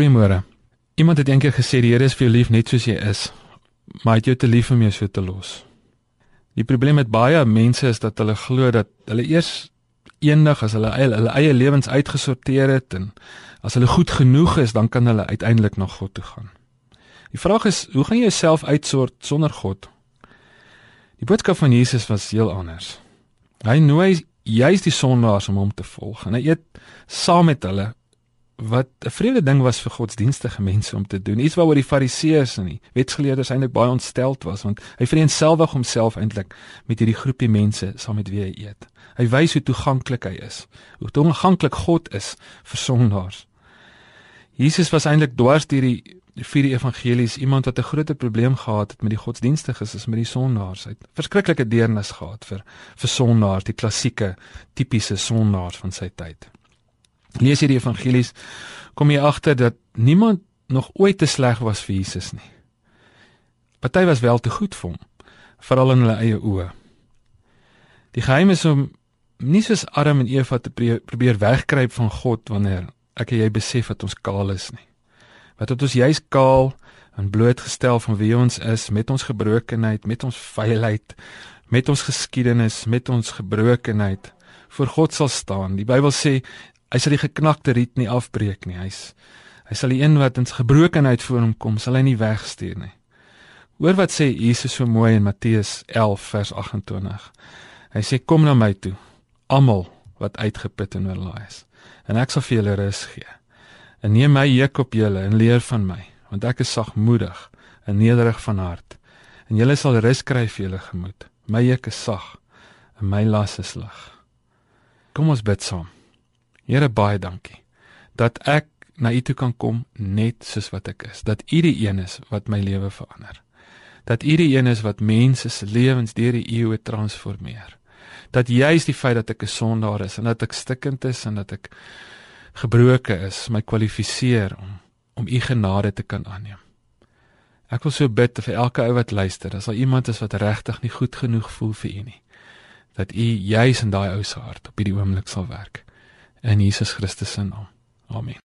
Goeiemôre. Iemand het eendag gesê die Here is vir jou lief net soos jy is, maar hy het jou te lief om jou so te los. Die probleem met baie mense is dat hulle glo dat hulle eers eendag as hulle hulle, hulle eie lewens uitgesorteer het en as hulle goed genoeg is, dan kan hulle uiteindelik na God toe gaan. Die vraag is, hoe gaan jy jouself uitsort sonder God? Die boodskap van Jesus was heel anders. Hy nooi juis die sondaars om hom te volg en hy eet saam met hulle wat 'n vreemde ding was vir godsdienstige mense om te doen. Iets waaroor die fariseërs en die wetgeleerdes eintlik baie ontsteld was want hy vereenselwig homself eintlik met hierdie groepie mense saam met wie hy eet. Hy wys hoe toeganklik hy is, hoe toeganklik God is vir sondaars. Jesus was eintlik dwars deur die vier die evangelies iemand wat 'n groot probleem gehad het met die godsdienstiges is met die sondaars. Hy het verskriklike deernis gehad vir vir sondaars, die klassieke tipiese sondaars van sy tyd lees jy die evangelies, kom jy agter dat niemand nog ooit te sleg was vir Jesus nie. Party was wel te goed vir hom, veral in hulle eie oë. Die geheim is om nie soos Adam en Eva te probeer wegkruip van God wanneer ek en jy besef dat ons kaal is nie. Wat het ons juis kaal en blootgestel van wie ons is met ons gebrokenheid, met ons feilheid, met ons geskiedenis, met ons gebrokenheid voor God sal staan. Die Bybel sê Hy sal die geknakte riet nie afbreek nie. Hy's hy sal die een wat ins gebrokenheid voor hom kom, sal hy nie wegstuur nie. Hoor wat sê Jesus so mooi in Matteus 11 vers 28. Hy sê kom na my toe, almal wat uitgeput en oorlaai is, en ek sal vir julle rus gee. En neem my juk op julle en leer van my, want ek is sagmoedig en nederig van hart, en julle sal rus kry vir julle gemoed. My juk is sag en my las is lig. Kom ons bid saam. Here baie dankie dat ek na U toe kan kom net soos wat ek is. Dat U die een is wat my lewe verander. Dat U die een is wat mense se lewens deur die eeue transformeer. Dat juis die feit dat ek 'n sondaar is en dat ek stikkend is en dat ek gebroke is, my kwalifiseer om om U genade te kan aanneem. Ek wil so bid vir elke ou wat luister, as daar iemand is wat regtig nie goed genoeg voel vir U nie, dat U juis in daai ou se hart op hierdie oomblik sal werk in Jesus Christus se naam. Amen.